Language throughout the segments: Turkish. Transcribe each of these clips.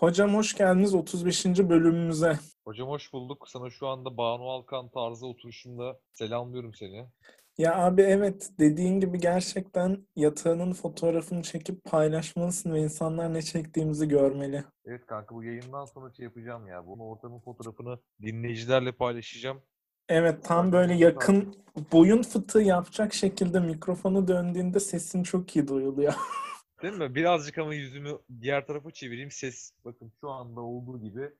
Hocam hoş geldiniz 35. bölümümüze. Hocam hoş bulduk. Sana şu anda Banu Alkan tarzı oturuşumda selamlıyorum seni. Ya abi evet dediğin gibi gerçekten yatağının fotoğrafını çekip paylaşmalısın ve insanlar ne çektiğimizi görmeli. Evet kanka bu yayından sonra şey yapacağım ya. Bu ortamın fotoğrafını dinleyicilerle paylaşacağım. Evet tam böyle yakın boyun fıtığı yapacak şekilde mikrofonu döndüğünde sesin çok iyi duyuluyor. Değil mi? Birazcık ama yüzümü diğer tarafa çevireyim. Ses bakın şu anda olduğu gibi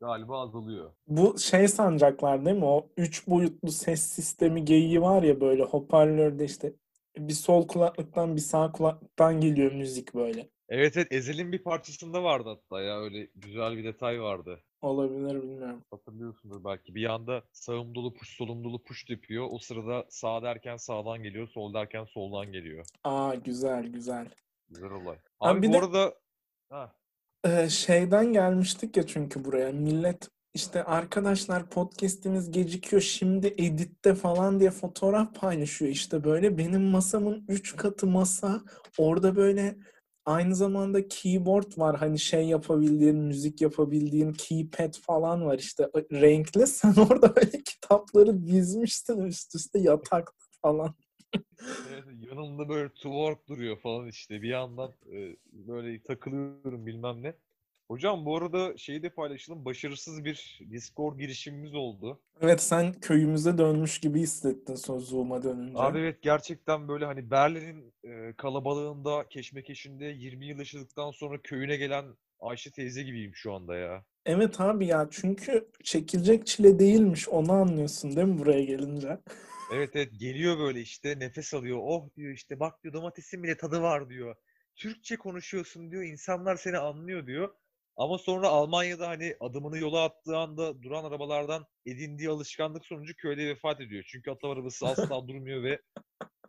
galiba azalıyor. Bu şey sanacaklar değil mi? O üç boyutlu ses sistemi geyiği var ya böyle hoparlörde işte bir sol kulaklıktan bir sağ kulaklıktan geliyor müzik böyle. Evet evet Ezel'in bir parçasında vardı hatta ya öyle güzel bir detay vardı. Olabilir bilmiyorum. Hatırlıyorsundur belki. Bir yanda sağım dolu push solum dolu push yapıyor. O sırada sağ derken sağdan geliyor, sol derken soldan geliyor. Aa güzel güzel. Güzel olay. Abi Abi, bu de- arada ha, Ee, şeyden gelmiştik ya çünkü buraya. Millet işte arkadaşlar podcast'imiz gecikiyor şimdi editte falan diye fotoğraf paylaşıyor. İşte böyle benim masamın 3 katı masa. Orada böyle aynı zamanda keyboard var. Hani şey yapabildiğin, müzik yapabildiğin keypad falan var işte renkli. Sen orada böyle kitapları dizmişsin üst üste yatakta falan. Evet, yanımda böyle twerk duruyor falan işte. Bir yandan e, böyle takılıyorum bilmem ne. Hocam bu arada şeyi de paylaşalım. Başarısız bir Discord girişimimiz oldu. Evet sen köyümüze dönmüş gibi hissettin son Zoom'a dönünce. Abi evet gerçekten böyle hani Berlin'in e, kalabalığında, keşmekeşinde 20 yıl yaşadıktan sonra köyüne gelen Ayşe teyze gibiyim şu anda ya. Evet abi ya çünkü çekilecek çile değilmiş onu anlıyorsun değil mi buraya gelince? Evet evet geliyor böyle işte nefes alıyor. Oh diyor işte bak diyor domatesin bile tadı var diyor. Türkçe konuşuyorsun diyor. insanlar seni anlıyor diyor. Ama sonra Almanya'da hani adımını yola attığı anda duran arabalardan edindiği alışkanlık sonucu köyde vefat ediyor. Çünkü atı arabası asla durmuyor ve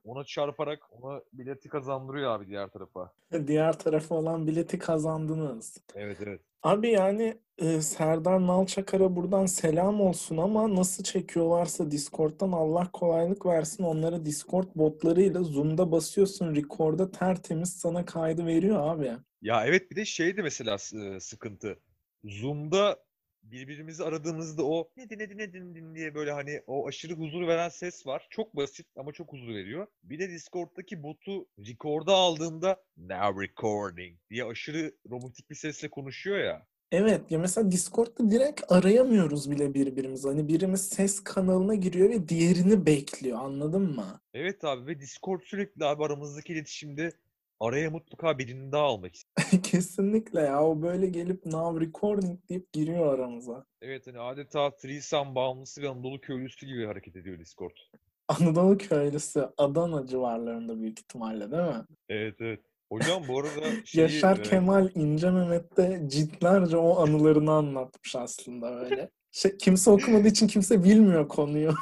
ona çarparak ona bileti kazandırıyor abi diğer tarafa. Diğer tarafı olan bileti kazandınız. Evet evet. Abi yani e, Serdar Nalçakar'a buradan selam olsun ama nasıl çekiyorlarsa Discord'dan Allah kolaylık versin. Onlara Discord botlarıyla Zoom'da basıyorsun record'a tertemiz sana kaydı veriyor abi. Ya evet bir de şeydi mesela e, sıkıntı. Zoom'da birbirimizi aradığımızda o ne din ne din ne din diye böyle hani o aşırı huzur veren ses var. Çok basit ama çok huzur veriyor. Bir de Discord'daki botu record'a aldığında now recording diye aşırı robotik bir sesle konuşuyor ya. Evet ya mesela Discord'da direkt arayamıyoruz bile birbirimizi. Hani birimiz ses kanalına giriyor ve diğerini bekliyor anladın mı? Evet abi ve Discord sürekli abi aramızdaki iletişimde araya mutlaka birini daha almak istiyor. Kesinlikle ya o böyle gelip now recording deyip giriyor aramıza. Evet hani adeta threesome bağımlısı ve Anadolu köylüsü gibi hareket ediyor Discord. Anadolu köylüsü Adana civarlarında büyük ihtimalle değil mi? Evet evet. Hocam bu arada şeyi, Yaşar e, Kemal İnce Mehmet de ciltlerce o anılarını anlatmış aslında böyle. Şey, kimse okumadığı için kimse bilmiyor konuyu.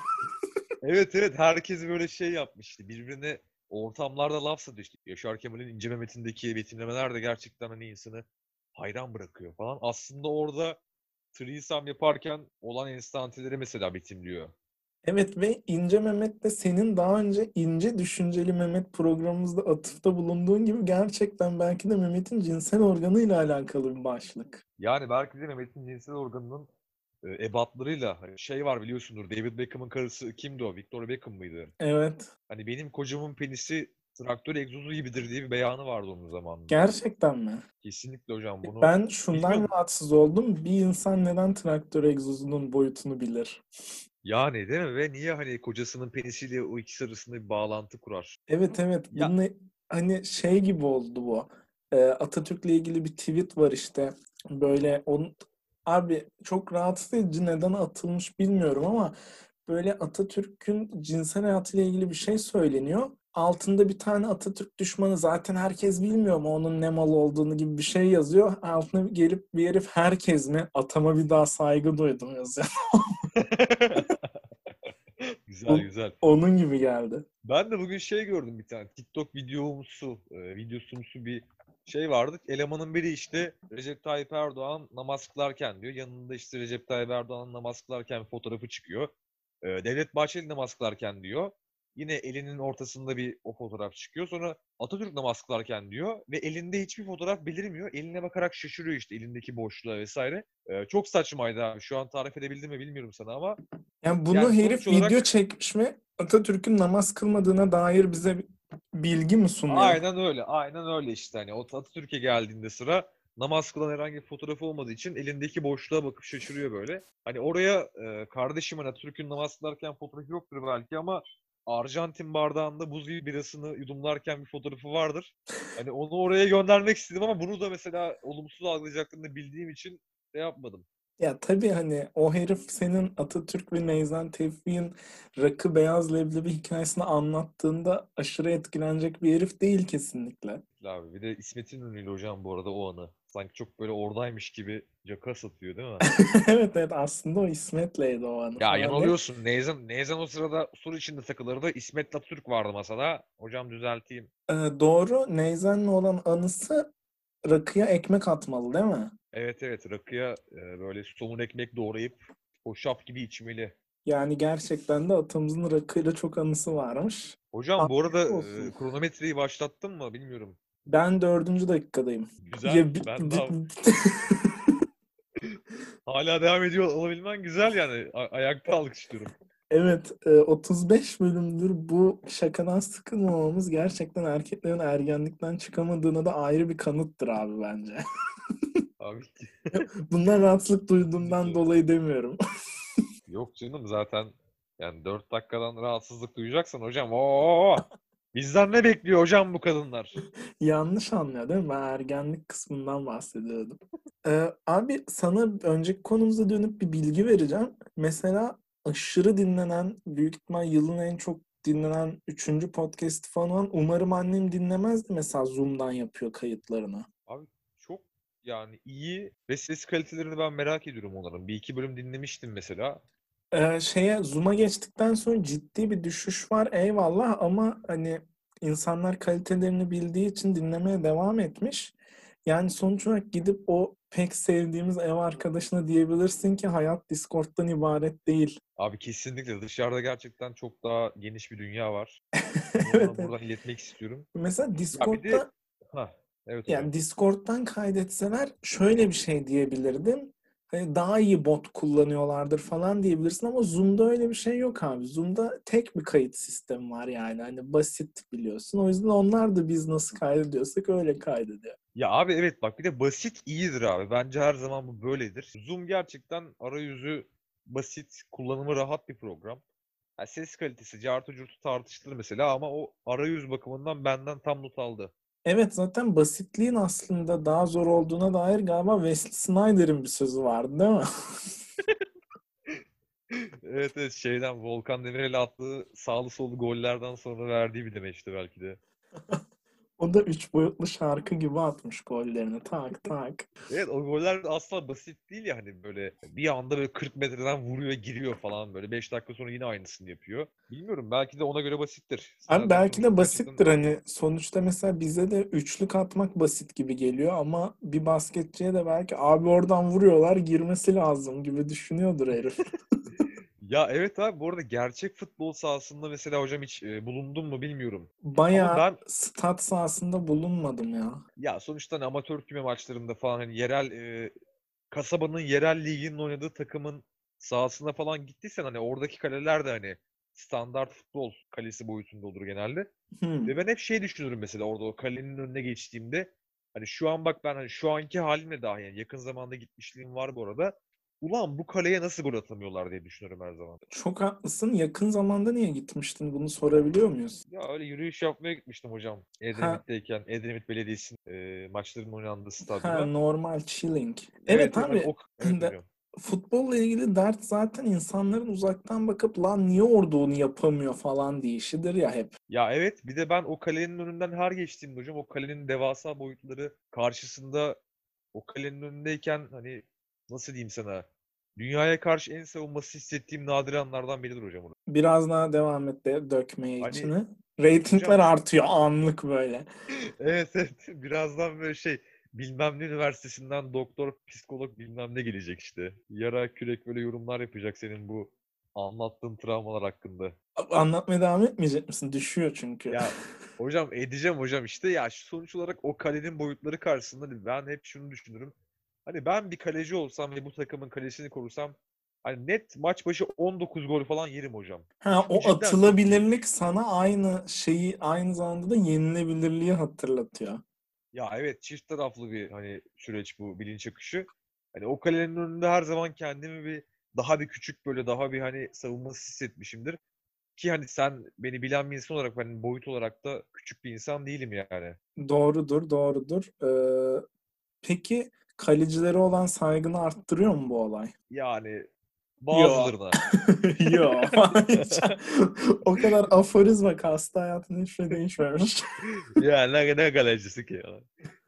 Evet evet herkes böyle şey yapmıştı. Birbirine ortamlarda laf satıyor işte. Yaşar Kemal'in İnce Mehmet'indeki betimlemeler de gerçekten hani insanı hayran bırakıyor falan. Aslında orada threesome yaparken olan enstanteleri mesela betimliyor. Evet ve İnce Mehmet de senin daha önce İnce Düşünceli Mehmet programımızda atıfta bulunduğun gibi gerçekten belki de Mehmet'in cinsel organıyla alakalı bir başlık. Yani belki de Mehmet'in cinsel organının ebatlarıyla hani şey var biliyorsundur David Beckham'ın karısı kimdi o? Victoria Beckham mıydı? Evet. Hani benim kocamın penisi traktör egzozu gibidir diye bir beyanı vardı onun zamanında. Gerçekten mi? Kesinlikle hocam bunu Ben şundan bilmiyordum. rahatsız oldum. Bir insan neden traktör egzozunun boyutunu bilir? Yani değil mi? Ve niye hani kocasının penisiyle o ikisi arasında bir bağlantı kurar? Evet evet. Ya- Bunun hani şey gibi oldu bu. Ee, Atatürk'le ilgili bir tweet var işte. Böyle onun abi çok rahatsız edici neden atılmış bilmiyorum ama böyle Atatürk'ün cinsel hayatıyla ilgili bir şey söyleniyor. Altında bir tane Atatürk düşmanı zaten herkes bilmiyor mu onun ne mal olduğunu gibi bir şey yazıyor. Altına gelip bir herif herkes mi atama bir daha saygı duydum yazıyor. Güzel güzel. Onun gibi geldi. Ben de bugün şey gördüm bir tane TikTok videomusu, e, videosumsu bir şey vardı. Elemanın biri işte Recep Tayyip Erdoğan namaz kılarken diyor. Yanında işte Recep Tayyip Erdoğan namaz kılarken fotoğrafı çıkıyor. E, Devlet Bahçeli namaz kılarken diyor. Yine elinin ortasında bir o fotoğraf çıkıyor. Sonra Atatürk namaz kılarken diyor ve elinde hiçbir fotoğraf belirmiyor. Eline bakarak şaşırıyor işte elindeki boşluğa vesaire. Ee, çok saçmaydı abi. Şu an tarif edebildim mi bilmiyorum sana ama Yani bunu Yani herif olarak- video çekmiş mi Atatürk'ün namaz kılmadığına dair bize bilgi mi sunuyor? aynen öyle. Aynen öyle işte. Hani o Atatürk'e geldiğinde sıra namaz kılan herhangi bir fotoğrafı olmadığı için elindeki boşluğa bakıp şaşırıyor böyle. Hani oraya e, kardeşim hani Atatürk'ün namaz kılarken fotoğrafı yoktur belki ama Arjantin bardağında buz gibi birasını yudumlarken bir fotoğrafı vardır. Hani onu oraya göndermek istedim ama bunu da mesela olumsuz algılayacaklarını bildiğim için şey yapmadım. Ya tabii hani o herif senin Atatürk ve Neyzen Tevfik'in rakı beyaz leblebi hikayesini anlattığında aşırı etkilenecek bir herif değil kesinlikle. Abi bir de İsmet İnönü'yle hocam bu arada o anı. Sanki çok böyle oradaymış gibi caka satıyor değil mi? evet evet aslında o İsmet'leydi o anı. Ya yanılıyorsun. Neyzen, Neyzen o sırada sur içinde takılırdı. İsmet Atatürk vardı masada. Hocam düzelteyim. Ee, doğru Neyzen'le olan anısı rakıya ekmek atmalı değil mi? Evet evet rakıya e, böyle somun ekmek doğrayıp hoşaf gibi içmeli. Yani gerçekten de atamızın rakıyla çok anısı varmış. Hocam bu arada e, olsun. kronometreyi başlattın mı bilmiyorum. Ben dördüncü dakikadayım. Güzel. Ya bi- ben bi- daha hala devam ediyor olabilmen güzel yani. A- ayakta alkışlıyorum. Evet, e, 35 bölümdür bu şakadan sıkılmamamız gerçekten erkeklerin ergenlikten çıkamadığına da ayrı bir kanıttır abi bence. Abi Bundan rahatsızlık duyduğumdan dolayı demiyorum. yok canım zaten yani 4 dakikadan rahatsızlık duyacaksan hocam o bizden ne bekliyor hocam bu kadınlar? Yanlış anlıyor değil mi? Ben ergenlik kısmından bahsediyordum. Ee, abi sana önceki konumuza dönüp bir bilgi vereceğim. Mesela aşırı dinlenen, büyük ihtimal yılın en çok dinlenen üçüncü podcast falan umarım annem dinlemezdi mesela Zoom'dan yapıyor kayıtlarını. Abi yani iyi ve ses kalitelerini ben merak ediyorum onların. Bir iki bölüm dinlemiştim mesela. Ee, şeye Zoom'a geçtikten sonra ciddi bir düşüş var eyvallah ama hani insanlar kalitelerini bildiği için dinlemeye devam etmiş. Yani sonuç olarak gidip o pek sevdiğimiz ev arkadaşına diyebilirsin ki hayat Discord'dan ibaret değil. Abi kesinlikle dışarıda gerçekten çok daha geniş bir dünya var. Evet, ona evet. buradan iletmek istiyorum. Mesela de Discord'da ha evet yani Discord'dan kaydetseler şöyle bir şey diyebilirdim. Hani daha iyi bot kullanıyorlardır falan diyebilirsin ama Zoom'da öyle bir şey yok abi. Zoom'da tek bir kayıt sistemi var yani. Hani basit biliyorsun. O yüzden onlar da biz nasıl kaydediyorsak öyle kaydediyor. Ya abi evet bak bir de basit iyidir abi. Bence her zaman bu böyledir. Zoom gerçekten arayüzü basit, kullanımı rahat bir program. Ya ses kalitesi, cartı curtu tartışılır mesela ama o arayüz bakımından benden tam not aldı. Evet zaten basitliğin aslında daha zor olduğuna dair galiba Wesley Snyder'in bir sözü vardı değil mi? Evet evet şeyden Volkan Demirel'e attığı sağlı sollu gollerden sonra verdiği bir demeçti belki de. O da üç boyutlu şarkı gibi atmış gollerini. Tak tak. Evet o goller asla basit değil ya hani böyle bir anda böyle 40 metreden vuruyor giriyor falan böyle 5 dakika sonra yine aynısını yapıyor. Bilmiyorum belki de ona göre basittir. Abi Sen belki de gerçekten- basittir hani sonuçta mesela bize de üçlük atmak basit gibi geliyor ama bir basketçiye de belki abi oradan vuruyorlar girmesi lazım gibi düşünüyordur herif. Ya evet abi bu arada gerçek futbol sahasında mesela hocam hiç e, bulundun mu bilmiyorum. Bayağı ben- stat sahasında bulunmadım ya. Ya sonuçta hani amatör küme maçlarında falan hani yerel e, kasabanın yerel liginin oynadığı takımın sahasına falan gittiysen hani oradaki kaleler de hani standart futbol kalesi boyutunda olur genelde. Hmm. Ve ben hep şey düşünürüm mesela orada o kalenin önüne geçtiğimde hani şu an bak ben hani şu anki halimle dahi yani yakın zamanda gitmişliğim var bu arada. Ulan bu kaleye nasıl gol atamıyorlar diye düşünüyorum her zaman. Çok haklısın. Yakın zamanda niye gitmiştin? Bunu sorabiliyor muyuz? Ya öyle yürüyüş yapmaya gitmiştim hocam. Edremit'teyken Edremit Belediyesi'nin e, maçların oynandığı Ha, stadyuma. normal chilling. Evet hani abi. o- evet de-. Futbolla ilgili dert zaten insanların uzaktan bakıp lan niye orada onu yapamıyor falan deyişidir ya hep. Ya evet bir de ben o kalenin önünden her geçtiğimde hocam o kalenin devasa boyutları karşısında o kalenin önündeyken hani nasıl diyeyim sana dünyaya karşı en savunması hissettiğim nadir anlardan biridir hocam. orası. Biraz daha devam et de dökmeye Hani- içine. Ratingler Hocam- artıyor anlık böyle. Evet evet birazdan böyle şey bilmem ne üniversitesinden doktor, psikolog bilmem ne gelecek işte. Yara kürek böyle yorumlar yapacak senin bu anlattığın travmalar hakkında. Anlatmaya devam etmeyecek misin? Düşüyor çünkü. Ya hocam edeceğim hocam işte ya sonuç olarak o kalenin boyutları karşısında ben hep şunu düşünürüm. Hani ben bir kaleci olsam ve bu takımın kalesini korusam hani net maç başı 19 gol falan yerim hocam. Ha, o Cidden çok atılabilirlik sana aynı şeyi aynı zamanda da yenilebilirliği hatırlatıyor. Ya evet çift taraflı bir hani süreç bu bilinç akışı. Hani o kalenin önünde her zaman kendimi bir daha bir küçük böyle daha bir hani savunmasız hissetmişimdir. Ki hani sen beni bilen bir insan olarak ben boyut olarak da küçük bir insan değilim yani. Doğrudur, doğrudur. Ee, peki kalecilere olan saygını arttırıyor mu bu olay? Yani bazılarına. Yok. o kadar aforizma kastı hayatında hiçbir şey değişmemiş. ya ne, ne kalecisi ki ya.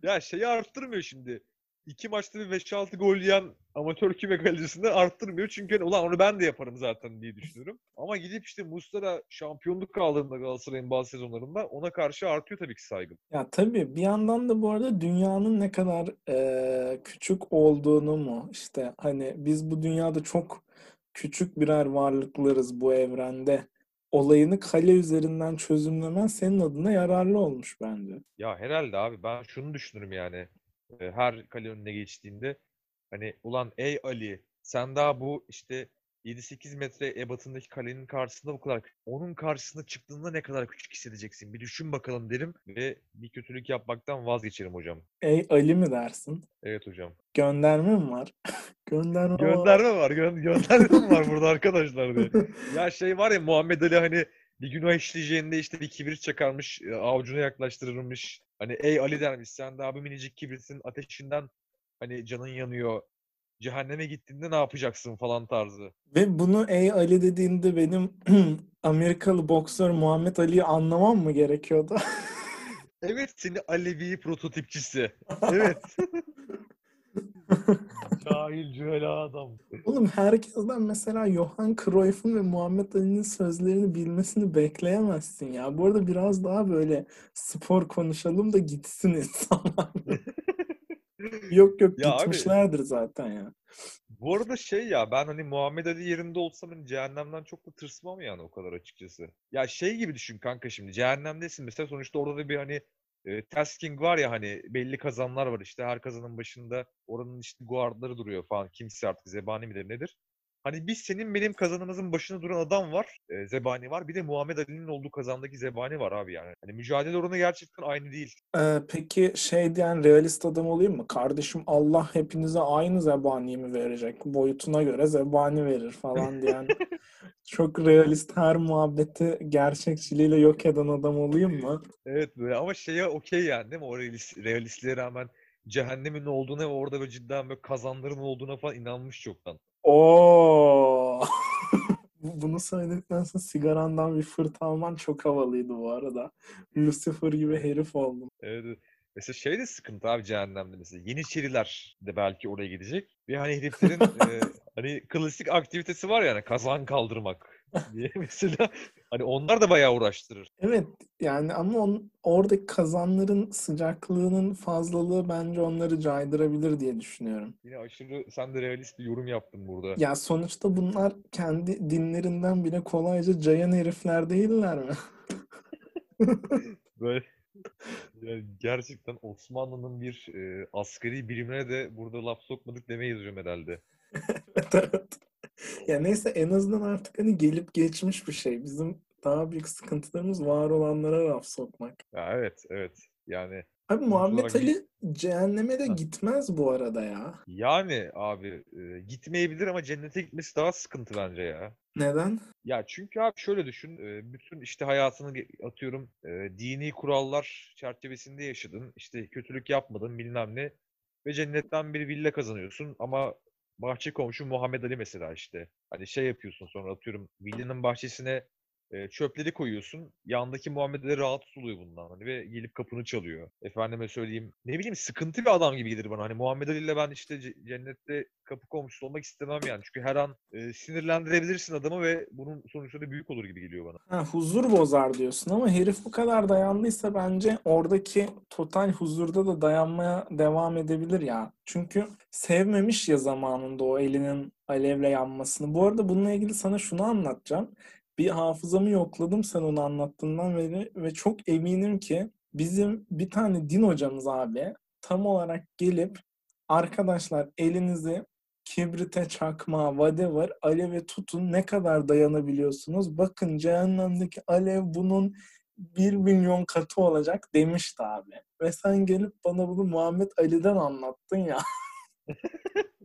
Ya şeyi arttırmıyor şimdi. İki maçta bir 5-6 gol yiyen amatör küme kalecisini arttırmıyor. Çünkü hani, ulan onu ben de yaparım zaten diye düşünüyorum. Ama gidip işte Muslera şampiyonluk aldığında Galatasaray'ın bazı sezonlarında ona karşı artıyor tabii ki saygım. Ya tabii bir yandan da bu arada dünyanın ne kadar eee, küçük olduğunu mu işte hani biz bu dünyada çok küçük birer varlıklarız bu evrende olayını kale üzerinden çözümlemen senin adına yararlı olmuş bence. Ya herhalde abi ben şunu düşünürüm yani. E, Her kale önüne geçtiğinde hani ulan ey Ali sen daha bu işte 7-8 metre ebatındaki kalenin karşısında bu kadar. Onun karşısına çıktığında ne kadar küçük hissedeceksin? Bir düşün bakalım derim ve bir kötülük yapmaktan vazgeçerim hocam. Ey Ali mi dersin? Evet hocam. Gönderme mi var? Gönderme. Gönderme var. Gö gönderme mi var burada arkadaşlar diye. Ya şey var ya Muhammed Ali hani bir günah işleyeceğinde işte bir kibrit çakarmış, avucuna yaklaştırırmış. Hani ey Ali dermiş sen daha bir minicik kibritin ateşinden hani canın yanıyor. Cehenneme gittiğinde ne yapacaksın falan tarzı. Ve bunu ey Ali dediğinde benim Amerikalı boksör Muhammed Ali'yi anlamam mı gerekiyordu? Evet seni Alevi prototipçisi. Evet. Cahil cühela adam. Oğlum herkesten mesela Johan Cruyff'un ve Muhammed Ali'nin sözlerini bilmesini bekleyemezsin ya. Bu arada biraz daha böyle spor konuşalım da gitsin insanlar. Yok yok Ya abi gitmişlerdir zaten ya. bu arada şey ya ben hani Muhammed Ali yerinde olsam hani cehennemden çok da tırsmam yani o kadar açıkçası. Ya şey gibi düşün kanka şimdi cehennemdesin mesela sonuçta orada da bir hani e, tasking var ya hani belli kazanlar var işte her kazanın başında oranın işte guardları duruyor falan kimse artık zebani midir nedir? Hani biz senin benim kazanımızın başında duran adam var, e, zebani var. Bir de Muhammed Ali'nin olduğu kazandaki zebani var abi yani. Hani mücadele oranı gerçekten aynı değil. Ee, peki şey diyen realist adam olayım mı? Kardeşim Allah hepinize aynı zebaniyi mi verecek? Boyutuna göre zebani verir falan diyen çok realist her muhabbeti gerçekçiliğiyle yok eden adam olayım mı? Evet böyle ama şeye okey yani değil mi? O realist, realistliğe rağmen cehennemin olduğuna ve orada böyle cidden böyle kazanların olduğuna falan inanmış çoktan. Oo. Bunu söyledikten sonra sigarandan bir fırt alman çok havalıydı bu arada. Lucifer gibi herif oldum. Evet. Mesela şey de sıkıntı abi cehennemde mesela. Yeniçeriler de belki oraya gidecek. Ve hani heriflerin e, hani klasik aktivitesi var yani kazan kaldırmak diye mesela. Hani onlar da bayağı uğraştırır. Evet yani ama on, oradaki kazanların sıcaklığının fazlalığı bence onları caydırabilir diye düşünüyorum. Yine aşırı sen de realist bir yorum yaptın burada. Ya sonuçta bunlar kendi dinlerinden bile kolayca cayan herifler değiller mi? Böyle yani gerçekten Osmanlı'nın bir e, askeri birimine de burada laf sokmadık demeyiz hocam herhalde. Evet evet. Ya neyse en azından artık hani gelip geçmiş bir şey. Bizim daha büyük sıkıntılarımız var olanlara laf sokmak. Ya evet evet yani Abi Muhammed Ali cehenneme de Heh. gitmez bu arada ya. yani abi e, gitmeyebilir ama cennete gitmesi daha sıkıntı bence ya. Neden? Ya çünkü abi şöyle düşün, e, bütün işte hayatını atıyorum e, dini kurallar çerçevesinde yaşadın, işte kötülük yapmadın bilmem ne ve cennetten bir villa kazanıyorsun ama bahçe komşu Muhammed Ali mesela işte. Hani şey yapıyorsun sonra atıyorum villanın bahçesine e, çöpleri koyuyorsun. Yandaki Muhammed Ali rahatsız oluyor bundan hani ve gelip kapını çalıyor. Efendime söyleyeyim ne bileyim sıkıntı bir adam gibi gelir bana. Hani Muhammed Ali ile ben işte cennette kapı komşusu olmak istemem yani. Çünkü her an e, sinirlendirebilirsin adamı ve bunun sonuçları büyük olur gibi geliyor bana. Ha, huzur bozar diyorsun ama herif bu kadar dayandıysa bence oradaki total huzurda da dayanmaya devam edebilir ya. Çünkü sevmemiş ya zamanında o elinin alevle yanmasını. Bu arada bununla ilgili sana şunu anlatacağım. Bir hafızamı yokladım sen onu anlattığından beri ve çok eminim ki bizim bir tane din hocamız abi tam olarak gelip arkadaşlar elinizi kibrite, çakma, whatever aleve tutun ne kadar dayanabiliyorsunuz. Bakın cehennemdeki alev bunun bir milyon katı olacak demişti abi. Ve sen gelip bana bunu Muhammed Ali'den anlattın ya.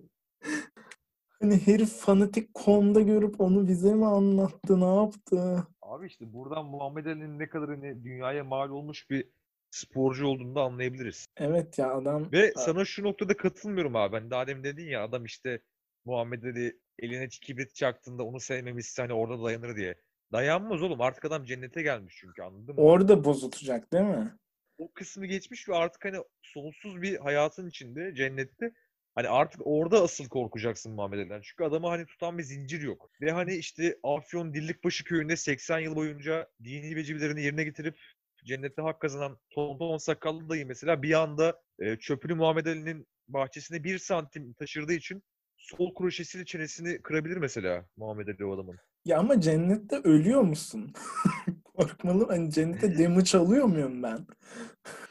Hani herif fanatik konuda görüp onu bize mi anlattı, ne yaptı? Abi işte buradan Muhammed Ali'nin ne kadar hani dünyaya mal olmuş bir sporcu olduğunu da anlayabiliriz. Evet ya adam Ve sana şu noktada katılmıyorum abi. Hani daha demin dedin ya adam işte Muhammed Ali eline kibrit çaktığında onu sevmemişse hani orada dayanır diye. Dayanmaz oğlum. Artık adam cennete gelmiş çünkü anladın mı? orada bozulacak değil mi? O kısmı geçmiş ve artık hani sonsuz bir hayatın içinde cennette hani artık orada asıl korkacaksın Muhammed Ali'den. Çünkü adamı hani tutan bir zincir yok. Ve hani işte Afyon Dillikbaşı köyünde 80 yıl boyunca dini vecibelerini yerine getirip cennette hak kazanan Tonton Sakallı dayı mesela bir anda e, çöpünü Muhammed Ali'nin bahçesine bir santim taşırdığı için sol kroşesiyle çenesini kırabilir mesela Muhammed Ali o adamın. Ya ama cennette ölüyor musun? Korkmalı. Hani cennette damage alıyor muyum ben?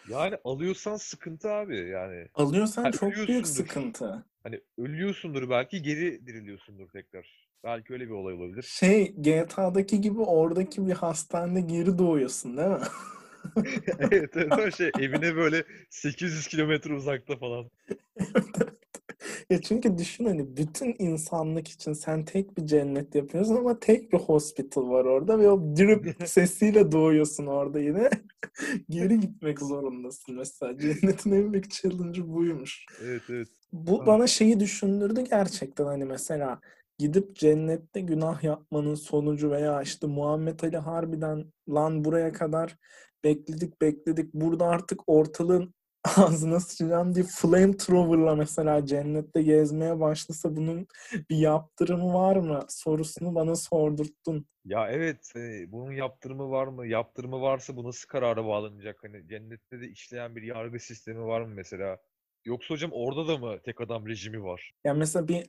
Yani alıyorsan sıkıntı abi yani. Alıyorsan Ha, çok büyük sıkıntı. Hani ölüyorsundur belki geri diriliyorsundur tekrar. Belki öyle bir olay olabilir. Şey GTA'daki gibi oradaki bir hastanede geri doğuyorsun değil mi? evet, evet o şey evine böyle 800 kilometre uzakta falan. Ya çünkü düşün hani bütün insanlık için sen tek bir cennet yapıyorsun ama tek bir hospital var orada ve o drip sesiyle doğuyorsun orada yine. Geri gitmek zorundasın mesela. Cennetin en büyük challenge'ı buymuş. Evet evet. Bu Ah. bana şeyi düşündürdü gerçekten hani mesela gidip cennette günah yapmanın sonucu veya işte Muhammed Ali harbiden lan buraya kadar bekledik bekledik burada artık ortalığın ağzına sıçacağım diye flamethrower'la mesela cennette gezmeye başlasa bunun bir yaptırımı var mı sorusunu bana sordurttun. Ya evet e, bunun yaptırımı var mı? Yaptırımı varsa bu nasıl karara bağlanacak? Hani cennette de işleyen bir yargı sistemi var mı mesela? Yoksa hocam orada da mı tek adam rejimi var? Yani mesela bir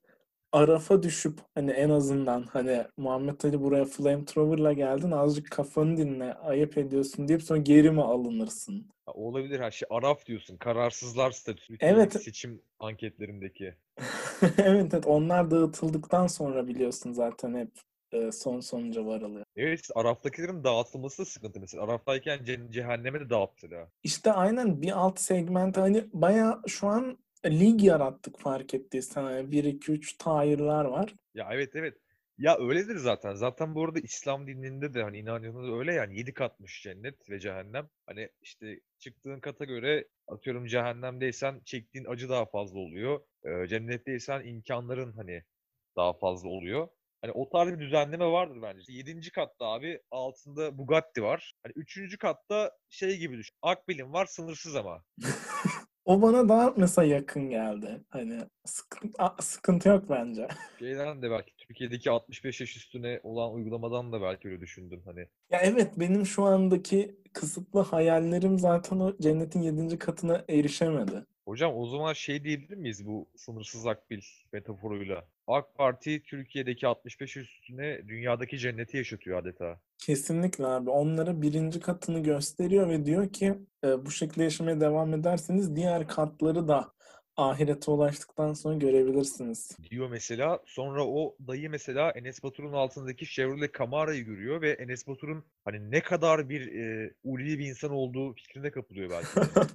Araf'a düşüp hani en azından hani Muhammed Ali buraya flamethrower'la geldin azıcık kafanı dinle ayıp ediyorsun deyip sonra geri mi alınırsın? O olabilir her şey. Araf diyorsun. Kararsızlar statüsü. Evet. Seçim anketlerindeki. Evet evet onlar dağıtıldıktan sonra biliyorsun zaten hep e, son sonuca varılıyor. Evet Araf'takilerin dağıtılması da sıkıntı mesela. Araf'tayken ce- cehenneme de dağıttılar. İşte aynen bir alt segment hani bayağı şu an lig yarattık fark ettiysen. Hani 1 2 3 tayırlar var. Ya evet evet. Ya öyledir zaten. Zaten bu arada İslam dininde de hani inancında da öyle yani yedi katmış cennet ve cehennem. Hani işte çıktığın kata göre atıyorum cehennemdeysen çektiğin acı daha fazla oluyor. Ee, cennetteysen imkanların hani daha fazla oluyor. Hani o tarz bir düzenleme vardır bence. Yedinci katta abi altında Bugatti var. Hani üçüncü katta şey gibi düşün. Akbil'in var sınırsız ama. O bana daha mesela yakın geldi. Hani sıkıntı, sıkıntı yok bence. Şeyden de belki Türkiye'deki 65 yaş üstüne olan uygulamadan da belki öyle düşündüm hani. Ya evet benim şu andaki kısıtlı hayallerim zaten o cennetin yedinci katına erişemedi. Hocam o zaman şey diyebilir miyiz bu sınırsız akbil metaforuyla? AK Parti Türkiye'deki 65 üstüne dünyadaki cenneti yaşatıyor adeta. Kesinlikle abi. Onlara birinci katını gösteriyor ve diyor ki e, bu şekilde yaşamaya devam ederseniz diğer katları da ahirete ulaştıktan sonra görebilirsiniz. Diyor mesela. Sonra o dayı mesela Enes Batur'un altındaki Chevrolet Camara'yı görüyor ve Enes Batur'un hani ne kadar bir e, ulvi bir insan olduğu fikrine kapılıyor belki.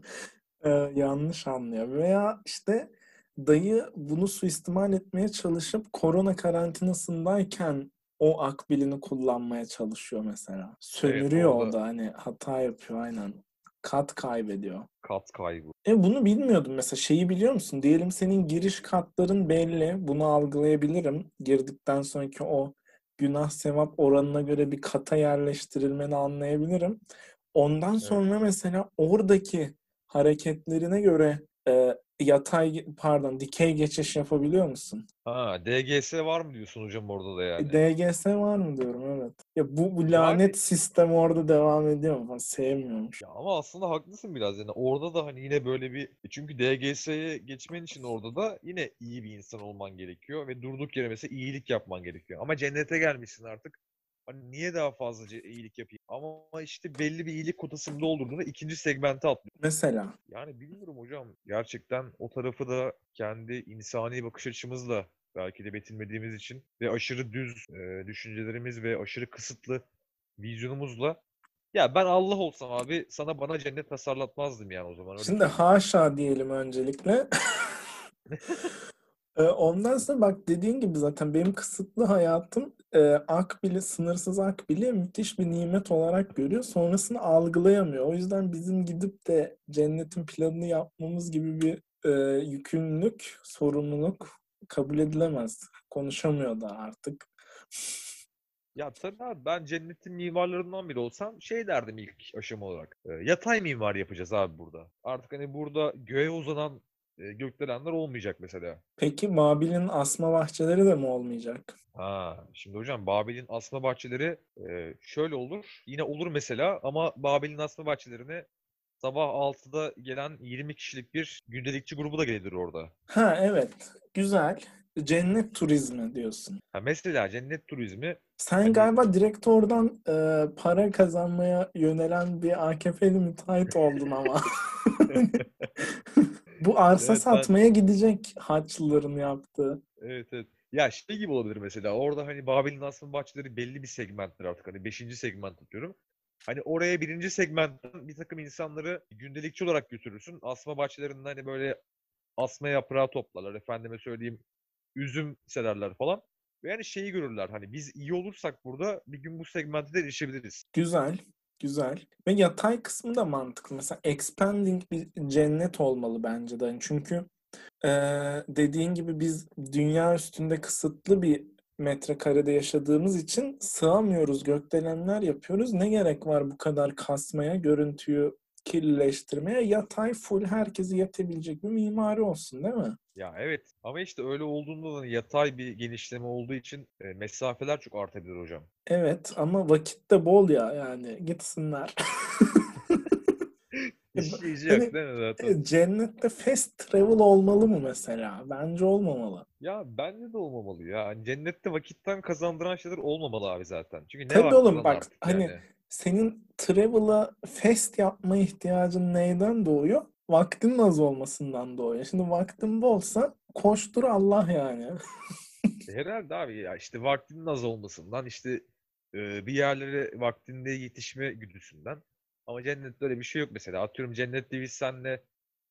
E, yanlış anlıyor. Veya işte dayı bunu suistimal etmeye çalışıp korona karantinasındayken o akbilini kullanmaya çalışıyor mesela. Sömürüyor o orada- da hani hata yapıyor aynen. Kat kaybediyor. Kat kaybı. E bunu bilmiyordum mesela şeyi biliyor musun? Diyelim senin giriş katların belli. Bunu algılayabilirim. Girdikten sonraki o günah sevap oranına göre bir kata yerleştirilmeni anlayabilirim. Ondan sonra mesela oradaki hareketlerine göre e, yatay pardon dikey geçiş yapabiliyor musun? Ha, DGS var mı diyorsun hocam orada da yani? DGS var mı diyorum evet. Ya bu, bu lanet sistem orada devam ediyor mu? Ben sevmiyorum. Ya ama aslında haklısın biraz yani orada da hani yine böyle bir e çünkü DGS'ye geçmen için orada da yine iyi bir insan olman gerekiyor ve durduk yere mesela iyilik yapman gerekiyor. Ama cennete gelmişsin artık. Hani niye daha fazlaca iyilik yapayım? Ama işte belli bir iyilik kotasını doldurduğunda ikinci segmente atlıyor. Mesela Yani bilmiyorum hocam. Gerçekten o tarafı da kendi insani bakış açımızla belki de betimlediğimiz için ve aşırı düz e, düşüncelerimiz ve aşırı kısıtlı vizyonumuzla ya ben Allah olsam abi sana bana cennet tasarlatmazdım yani o zaman. Öyle Şimdi haşa diyelim öncelikle. Ee, Ondan sonra bak dediğin gibi zaten benim kısıtlı hayatım e, akbili, sınırsız akbili müthiş bir nimet olarak görüyor. Sonrasını algılayamıyor. O yüzden bizim gidip de cennetin planını yapmamız gibi bir e, yükümlülük, sorumluluk kabul edilemez. Konuşamıyor da artık. Ya tabii abi ben cennetin mimarlarından biri olsam şey derdim ilk aşama olarak. E, yatay mimar yapacağız abi burada. Artık hani burada göğe uzanan e, gökdelenler olmayacak mesela. Peki Babil'in asma bahçeleri de mi olmayacak? Ha, şimdi hocam Babil'in asma bahçeleri e, şöyle olur. Yine olur mesela ama Babil'in asma bahçelerine sabah 6'da gelen 20 kişilik bir gündelikçi grubu da gelir orada. Ha evet. Güzel. Cennet turizmi diyorsun. Ha, mesela cennet turizmi Sen Hani- galiba direkt oradan e, para kazanmaya yönelen bir AKP'li müteahhit oldun ama. Bu arsa Evet, ben- satmaya gidecek Haçlıların yaptığı. Evet evet. Ya şey gibi olabilir mesela. Orada hani Babil'in asma bahçeleri belli bir segmenttir artık. Hani 5. segment tutuyorum. Hani oraya birinci segmentten bir takım insanları gündelikçi olarak götürürsün. Asma bahçelerinde hani böyle asma yaprağı toplarlar. Efendime söyleyeyim üzüm sererler falan. Ve yani şeyi görürler. Hani biz iyi olursak burada bir gün bu segmente de erişebiliriz. Güzel. Güzel. Ve yatay kısmı da mantıklı. Mesela expanding bir cennet olmalı bence de. Hani Çünkü e, dediğin gibi biz dünya üstünde kısıtlı bir metrekarede yaşadığımız için sığamıyoruz. Gökdelenler yapıyoruz. Ne gerek var bu kadar kasmaya, görüntüyü kirlileştirmeye? Yatay full herkesi yetebilecek bir mimari olsun değil mi? Ya evet ama işte öyle olduğunda da yatay bir genişleme olduğu için e, mesafeler çok artabilir hocam. Evet ama vakit de bol ya yani gitsinler. İşleyici Hani- yok değil mi zaten? Cennette fast travel olmalı mı mesela? Bence olmamalı. Ya bence de olmamalı ya. Hani cennette vakitten kazandıran şeyler olmamamalı abi zaten. Çünkü ne Tabii oğlum, bak, hani yani. Senin travel'a fast yapma ihtiyacın neyden doğuyor? Vaktin az olmasından doğuyor. Şimdi vaktin bolsa koştur Allah yani. Herhalde abi ya işte vaktinin az olmasından işte e, bir yerlere vaktinde yetişme güdüsünden. Ama cennette öyle bir şey yok mesela. Atıyorum cennette biz senle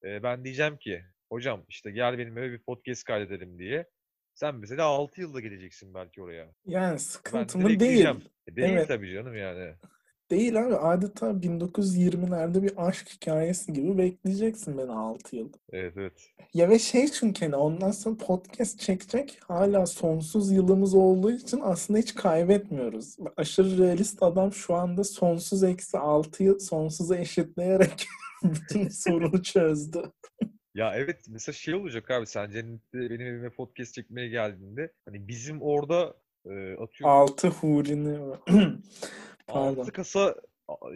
e, ben diyeceğim ki hocam işte gel benim eve bir podcast kaydedelim diye. Sen mesela 6 yılda geleceksin belki oraya. Yani Ben sıkıntı mı direkt değil. diyeceğim. E, değil Evet. tabii canım yani. Değil abi adeta 1920'lerde bir aşk hikayesi gibi bekleyeceksin beni 6 yıl. Evet evet. Ya ve şey çünkü hani ondan sonra podcast çekecek hala sonsuz yılımız olduğu için aslında hiç kaybetmiyoruz. Aşırı realist adam şu anda sonsuz eksi 6 yıl sonsuza eşitleyerek bütün sorunu çözdü. Ya evet mesela şey olacak abi sen cennette benim evime podcast çekmeye geldiğinde hani bizim orada e, atıyorum 6 hurini pardon. 6 kasa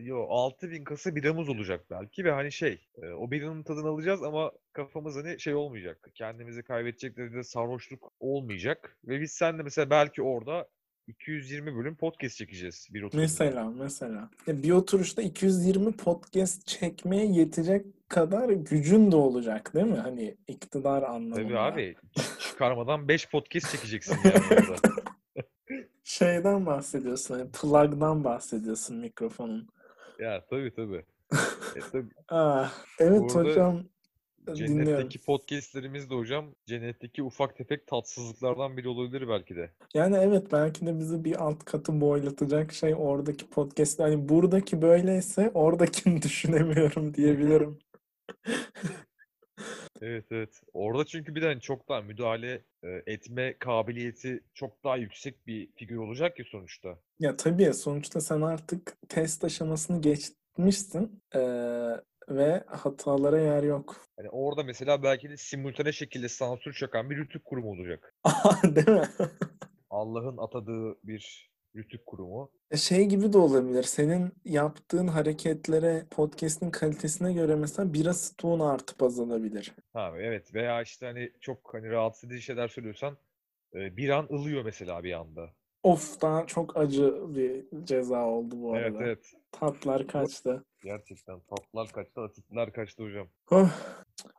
yo 6000 kasa biramız olacak belki ve hani şey e, o biranın tadını alacağız ama kafamız hani şey olmayacak. Kendimizi kaybedecek derecede sarhoşluk olmayacak ve biz seninle mesela belki orada 220 bölüm podcast çekeceğiz bir oturumda. Mesela mesela. Ya bir oturuşta 220 podcast çekmeye yetecek kadar gücün de olacak değil mi? Hani iktidar Tabii anlamında. abi ç- çıkarmadan 5 podcast çekeceksin yani orada. Şeyden bahsediyorsun, hani plug'dan bahsediyorsun mikrofonun. Ya tabii tabii. E, tabii. Ah, evet Burada hocam dinliyorum. Cennetteki podcastlerimiz de hocam cennetteki ufak tefek tatsızlıklardan biri olabilir belki de. Yani evet belki de bizi bir alt katı boylatacak şey oradaki podcast. Hani buradaki böyleyse oradakini düşünemiyorum diyebilirim. Evet evet. Orada çünkü bir de hani çok daha müdahale e, etme kabiliyeti çok daha yüksek bir figür olacak ki sonuçta. Ya tabii sonuçta sen artık test aşamasını geçmişsin eee, ve hatalara yer yok. Hani orada mesela belki de simultane şekilde sansür çakan bir rütük kurumu olacak. Değil mi? Allah'ın atadığı bir rütük kurumu. Şey gibi de olabilir. Senin yaptığın hareketlere podcast'in kalitesine göre mesela bira stoğun artıp azalabilir. Ha evet veya işte hani çok hani rahatsız edici şeyler söylüyorsan e, bir an ılıyor mesela bir anda. Of daha çok acı bir ceza oldu bu Evet arada. evet. Tatlar kaçtı. Gerçekten tatlar kaçtı, asitler kaçtı hocam. Oh.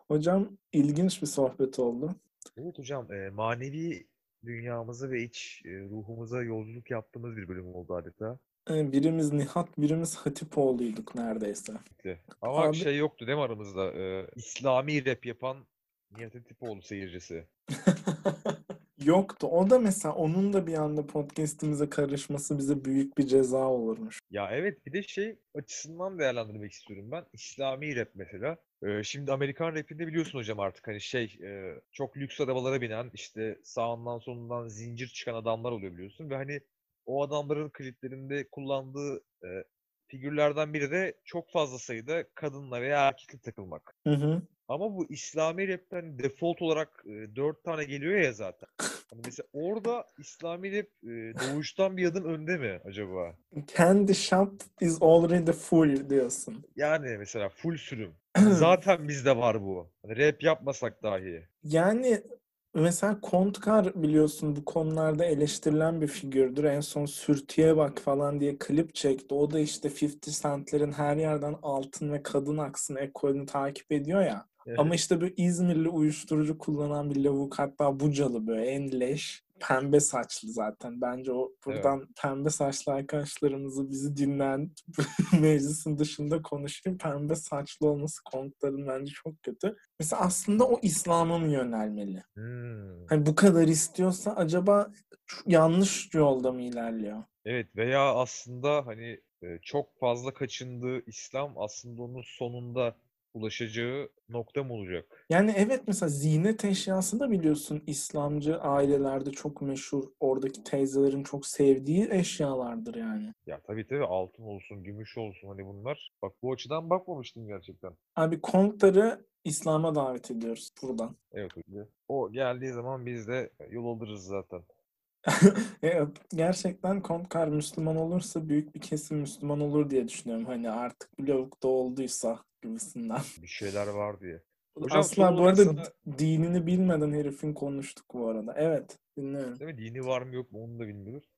Hocam ilginç bir sohbet oldu. Evet hocam e, manevi dünyamıza ve iç e, ruhumuza yolculuk yaptığımız bir bölüm oldu adeta. Ee, Birimiz Nihat, birimiz Hatipoğlu'yduk neredeyse. Ama Abi- şey yoktu değil mi aramızda? E, İslami rap yapan Nihat Atipoğlu seyircisi. Yoktu. O da mesela onun da bir anda podcast'imize karışması bize büyük bir ceza olurmuş. Ya evet bir de şey açısından değerlendirmek istiyorum ben. İslami rap mesela. Ee, şimdi Amerikan rapinde biliyorsun hocam artık hani şey e, çok lüks arabalara binen işte sağından solundan zincir çıkan adamlar oluyor biliyorsun ve hani o adamların kliplerinde kullandığı e, figürlerden biri de çok fazla sayıda kadınla veya erkekle takılmak. Hı hı. Ama bu İslami rapten default olarak e, dört tane geliyor ya zaten. Hani mesela orada İslami rap e, doğuştan bir adım önde mi acaba? Candy shop is already full diyorsun. Yani mesela full sürüm. Zaten bizde var bu. Hani rap yapmasak dahi. Yani mesela Kontkar biliyorsun bu konularda eleştirilen bir figürdür. En son Sürtüye Bak falan diye klip çekti. O da işte 50 Cent'lerin her yerden altın ve kadın aksın ekolünü takip ediyor ya. Ama işte böyle İzmirli uyuşturucu kullanan bir lavuk hatta Bucalı böyle en leş. Pembe saçlı zaten. Bence o buradan pembe saçlı arkadaşlarımızı bizi dinleyen meclisin dışında konuşayım. Pembe saçlı olması konukların bence çok kötü. Mesela aslında o İslam'a mı yönelmeli? Hmm. Hani bu kadar istiyorsa acaba yanlış yolda mı ilerliyor? Evet veya aslında hani çok fazla kaçındığı İslam aslında onun sonunda ulaşacağı nokta mı olacak? Yani evet mesela ziynet eşyası da biliyorsun İslamcı ailelerde çok meşhur. Oradaki teyzelerin çok sevdiği eşyalardır yani. Ya tabii tabii altın olsun, gümüş olsun hani bunlar. Bak bu açıdan bakmamıştım gerçekten. Abi Kontları İslam'a davet ediyoruz buradan. Evet. O geldiği zaman biz de yol alırız zaten. Evet, gerçekten Kontkar Müslüman olursa büyük bir kesim Müslüman olur diye düşünüyorum. Hani artık bu lavuk da olduysa gibisinden. Bir şeyler var diye. Hocam, Asla bu arada sana- dinini bilmeden herifin konuştuk bu arada. Evet, dinliyorum. Değil mi? Dini var mı yok mu onu da bilmiyoruz.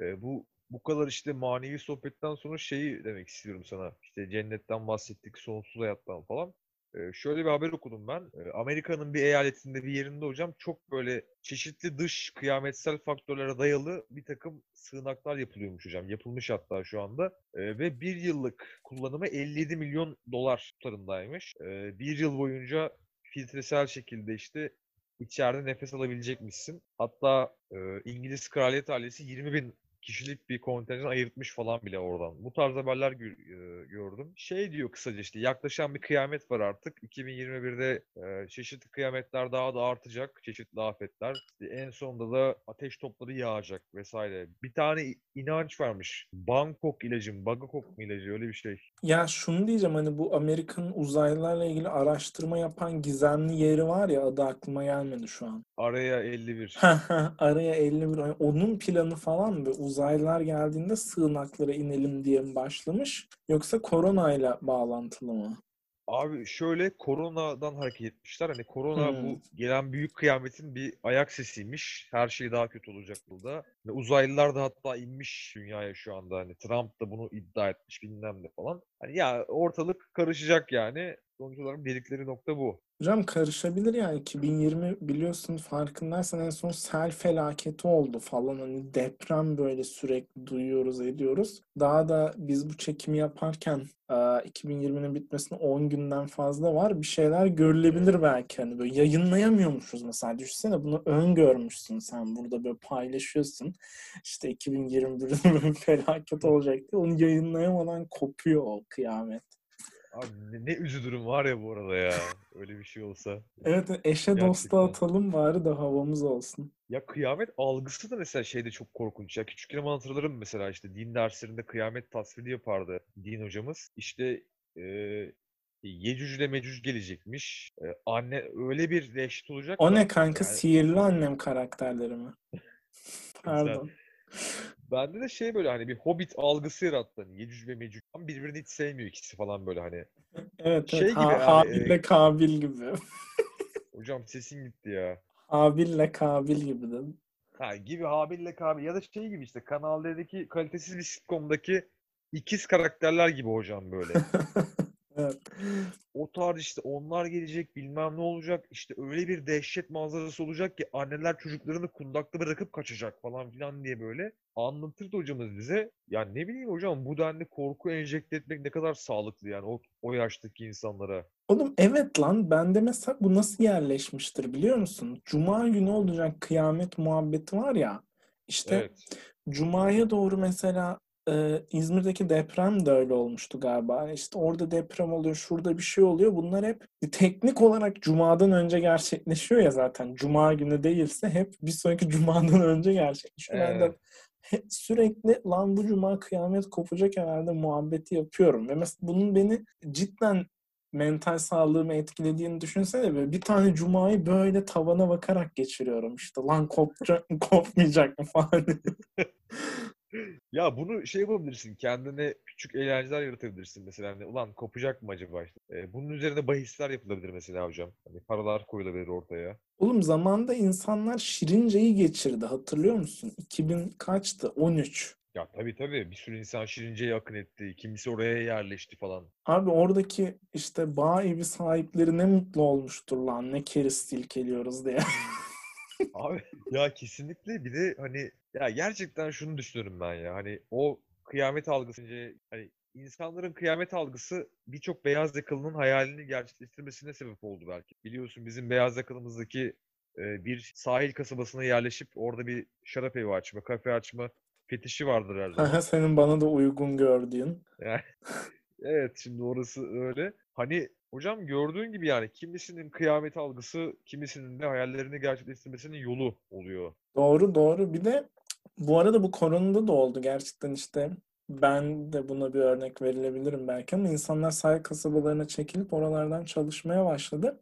Ee, bu bu kadar işte manevi sohbetten sonra şeyi demek istiyorum sana. İşte cennetten bahsettik, sonsuz hayattan falan. Şöyle bir haber okudum ben. Amerika'nın bir eyaletinde bir yerinde hocam çok böyle çeşitli dış kıyametsel faktörlere dayalı bir takım sığınaklar yapılıyormuş hocam. Yapılmış hatta şu anda. Ve bir yıllık kullanımı 57 milyon dolar tutarındaymış. Bir yıl boyunca filtresel şekilde işte içeride nefes alabilecekmişsin. Hatta İngiliz kraliyet ailesi 20 bin kişilik bir kontenjan ayırtmış falan bile oradan. Bu tarz haberler e, gördüm. Şey diyor kısaca işte yaklaşan bir kıyamet var artık. 2021'de e, çeşitli kıyametler daha da artacak. Çeşitli afetler. İşte en sonunda da ateş topları yağacak vesaire. Bir tane inanç varmış. Bangkok ilacı mı? Bangkok mu ilacı? Öyle bir şey. Ya şunu diyeceğim hani bu Amerika'nın uzaylılarla ilgili araştırma yapan gizemli yeri var ya adı aklıma gelmedi şu an. Araya 51. Araya 51 ay- onun planı falan mı? Uzaylılar geldiğinde sığınaklara inelim diye mi başlamış? Yoksa koronayla bağlantılı mı? Abi şöyle koronadan hareket etmişler. Hani korona Hmm. bu gelen büyük kıyametin bir ayak sesiymiş. Her şey daha kötü olacak burada. Ve uzaylılar da hatta inmiş dünyaya şu anda. Hani Trump da bunu iddia etmiş bilmem ne falan. Hani ya ortalık karışacak yani. Sonuç olarak dedikleri nokta bu. Hocam karışabilir yani 2020 biliyorsun farkındaysan en son sel felaketi oldu falan hani deprem böyle sürekli duyuyoruz ediyoruz. Daha da biz bu çekimi yaparken e, 2020'nin bitmesine 10 günden fazla var. Bir şeyler görülebilir belki hani böyle yayınlayamıyormuşuz mesela düşünsene bunu öngörmüşsün sen burada böyle paylaşıyorsun. İşte 2021'de böyle bir felaket olacak diye onu yayınlayamadan kopuyor o kıyamet. Abi ne, üzülürüm var ya bu arada ya. Öyle bir şey olsa. Evet eşe dosta atalım bari de havamız olsun. Ya kıyamet algısı da mesela şeyde çok korkunç. Ya küçükken hatırlarım mesela işte din derslerinde kıyamet tasviri yapardı din hocamız. İşte e, Yecüc ile Mecüc gelecekmiş. E, anne öyle bir dehşet olacak O ne kanka yani sihirli annem karakterleri mi? Pardon. Bende de şey böyle hani bir hobbit algısı yarattı. Hani Yecüc ve Mecüc birbirini hiç sevmiyor ikisi falan böyle hani. Evet Şey evet. gibi Ha, yani, Habil'le e, Kabil gibi. Hocam sesin gitti ya. Habil'le Kabil gibi dedim. Ha gibi Habil'le Kabil ya da şey gibi işte Kanal D'deki kalitesiz bir sitcom'daki ikiz karakterler gibi hocam böyle. Evet. O tarz işte onlar gelecek bilmem ne olacak işte öyle bir dehşet manzarası olacak ki anneler çocuklarını kundakta bırakıp kaçacak falan filan diye böyle anlatırdı hocamız bize. Ya ne bileyim hocam bu denli korku enjekte etmek ne kadar sağlıklı yani o, o yaştaki insanlara. Oğlum evet lan bende mesela bu nasıl yerleşmiştir biliyor musun? Cuma günü olacak kıyamet muhabbeti var ya. İşte Evet. Cuma'ya doğru mesela e, İzmir'deki deprem de öyle olmuştu galiba. Hani İşte orada deprem oluyor, şurada bir şey oluyor. Bunlar hep teknik olarak Cuma'dan önce gerçekleşiyor ya zaten. Cuma günü değilse hep bir sonraki Cuma'dan önce gerçekleşiyor. Ben de sürekli lan bu Cuma kıyamet kopacak herhalde muhabbeti yapıyorum. Ve mesela bunun beni cidden mental sağlığımı etkilediğini düşünsene böyle bir tane cumayı böyle tavana bakarak geçiriyorum işte lan kopacak mı kopmayacak mı falan. Ya bunu şey yapabilirsin. Kendine küçük eğlenceler yaratabilirsin mesela. Hani, ulan kopacak mı acaba işte. Ee, bunun üzerine bahisler yapılabilir mesela hocam. Hani paralar koyulabilir ortaya. Oğlum zamanda insanlar Şirince'yi geçirdi hatırlıyor musun? 2000 kaçtı? 13. Ya tabii tabii bir sürü insan Şirince'ye akın etti. Kimisi oraya yerleşti falan. Abi oradaki işte bağ evi sahipleri ne mutlu olmuştur lan ne keriz silkeliyoruz diye. Abi ya kesinlikle bir de hani ya gerçekten şunu düşünüyorum ben ya. Hani o kıyamet algısı hani insanların kıyamet algısı birçok beyaz yakalının hayalini gerçekleştirmesine sebep oldu belki. Biliyorsun bizim beyaz yakalımızdaki e, bir sahil kasabasına yerleşip orada bir şarap evi açma, kafe açma fetişi vardır her zaman. Aha, Senin bana da uygun gördüğün. Yani, evet şimdi orası öyle. Hani hocam gördüğün gibi yani kimisinin kıyamet algısı, kimisinin de hayallerini gerçekleştirmesinin yolu oluyor. Doğru doğru. Bir de bu arada bu koronada da oldu gerçekten işte ben de buna bir örnek verilebilirim belki ama insanlar sahil kasabalarına çekilip oralardan çalışmaya başladı.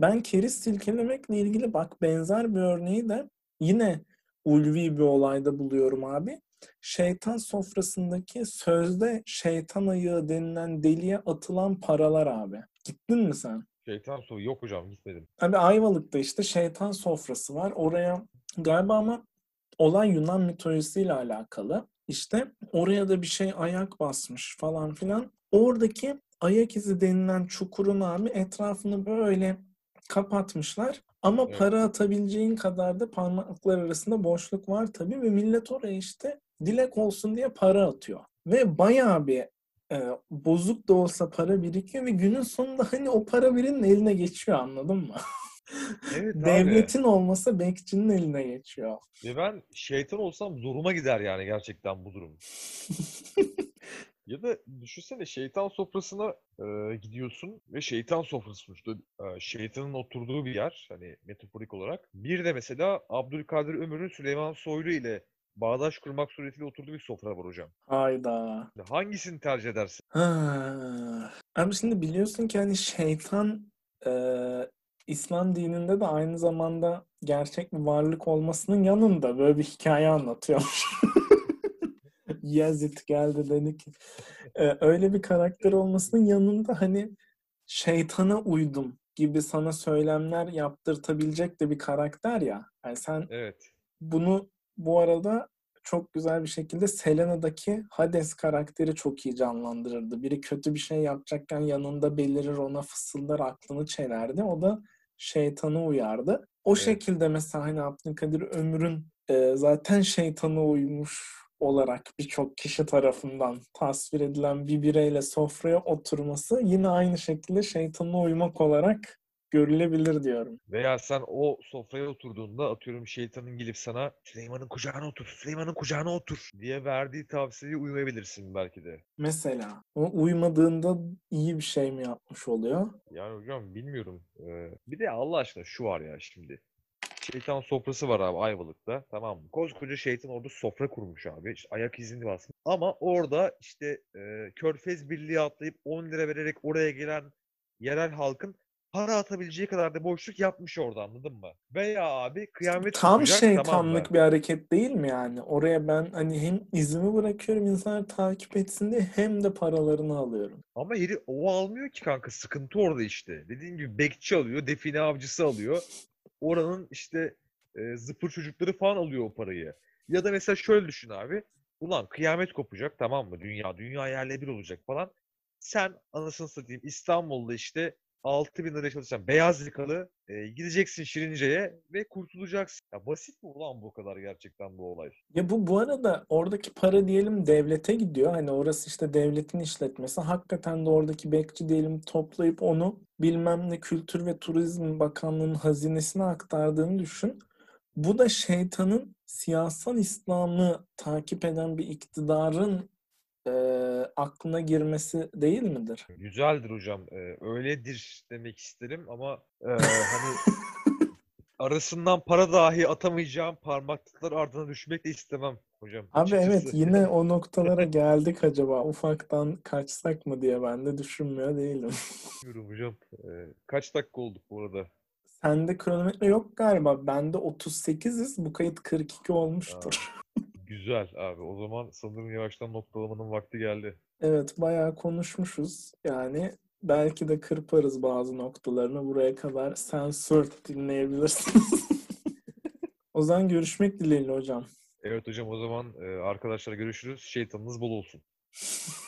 Ben keriz silkelemekle ilgili bak benzer bir örneği de yine ulvi bir olayda buluyorum abi. Şeytan sofrasındaki sözde şeytan ayağı denilen deliğe atılan paralar abi. Gittin mi sen? Şeytan soğu yok hocam gitmedim. Abi Ayvalık'ta işte şeytan sofrası var. Oraya galiba ama olay Yunan mitolojisiyle alakalı. İşte oraya da bir şey ayak basmış falan filan. Oradaki ayak izi denilen çukurun abi etrafını böyle kapatmışlar. Ama Evet. para atabileceğin kadar da parmaklar arasında boşluk var tabii ve millet oraya işte dilek olsun diye para atıyor. Ve bayağı bir e, bozuk da olsa para birikiyor ve günün sonunda hani o para birinin eline geçiyor anladın mı? Evet abi. Devletin olmasa bekçinin eline geçiyor. Ve ben şeytan olsam zoruma gider yani gerçekten bu durum. Ya da düşünsene şeytan sofrasına e, gidiyorsun ve şeytan sofrası sonuçta e, şeytanın oturduğu bir yer hani metaforik olarak. Bir de mesela Abdülkadir Ömür'ün Süleyman Soylu ile bağdaş kurmak suretiyle oturduğu bir sofra var hocam. Hayda. Hangisini tercih edersin? Ha. Abi şimdi biliyorsun ki hani şeytan e, İslam dininde de aynı zamanda gerçek bir varlık olmasının yanında böyle bir hikaye anlatıyormuş. Yazid geldi dedi ki e, öyle bir karakter olmasının yanında hani şeytana uydum gibi sana söylemler yaptırtabilecek de bir karakter ya. Yani sen Evet. bunu bu arada çok güzel bir şekilde Selena'daki Hades karakteri çok iyi canlandırırdı. Biri kötü bir şey yapacakken yanında belirir ona fısıldar aklını çelerdi. O da şeytana uyardı. O Evet. şekilde mesela hani Abdülkadir Ömür'ün e, zaten şeytana uymuş olarak birçok kişi tarafından tasvir edilen bir bireyle sofraya oturması yine aynı şekilde şeytana uymak olarak görülebilir diyorum. Veya sen o sofraya oturduğunda atıyorum şeytanın gelip sana Süleyman'ın kucağına otur, Süleyman'ın kucağına otur diye verdiği tavsiyeye uymayabilirsin belki de. Mesela o uymadığında iyi bir şey mi yapmış oluyor? Yani hocam bilmiyorum. Ee, bir de Allah aşkına şu var ya şimdi. Şeytan sofrası var abi Ayvalık'ta. Tamam mı? Koskoca şeytan orada sofra kurmuş abi. İşte ayak izini basmış. Ama orada işte e, Körfez Birliği atlayıp 10 lira vererek oraya gelen yerel halkın para atabileceği kadar da boşluk yapmış orada anladın mı? Veya abi kıyamet Tam tamam mı? şeytanlık bir hareket değil mi yani? Oraya ben hani hem izimi bırakıyorum insanlar takip etsin diye hem de paralarını alıyorum. Ama yeri o almıyor ki kanka. Sıkıntı orada işte. Dediğim gibi bekçi alıyor, define avcısı alıyor. Oranın işte e, zıpır çocukları falan alıyor o parayı. Ya da mesela şöyle düşün abi. Ulan kıyamet kopacak tamam mı? Dünya, dünya yerle bir olacak falan. Sen anasını satayım İstanbul'da işte 6 bin liraya çalışan beyaz yakalı e, gideceksin Şirince'ye ve kurtulacaksın. Ya basit mi ulan bu kadar gerçekten bu olay? Ya bu bu arada oradaki para diyelim devlete gidiyor. Hani orası işte devletin işletmesi. Hakikaten de oradaki bekçi diyelim toplayıp onu bilmem ne Kültür ve Turizm Bakanlığı'nın hazinesine aktardığını düşün. Bu da şeytanın siyasal İslam'ı takip eden bir iktidarın e, aklına girmesi değil midir? Güzeldir hocam. e, öyledir demek isterim ama e, hani arasından para dahi atamayacağım parmaklıklar ardına düşmek de istemem hocam. Abi evet açıkçası. yine o noktalara geldik acaba ufaktan kaçsak mı diye ben de düşünmüyor değilim. Bilmiyorum hocam. E, kaç dakika olduk bu arada? Sende kronometre yok galiba. Bende 38'iz. Bu kayıt 42 olmuştur. Güzel abi. O zaman sanırım yavaştan noktalamanın vakti geldi. Evet bayağı konuşmuşuz. Yani belki de kırparız bazı noktalarını. Buraya kadar sensör dinleyebilirsiniz. O zaman görüşmek dileğiyle hocam. Evet hocam o zaman e, arkadaşlar görüşürüz. Şeytanınız bol olsun.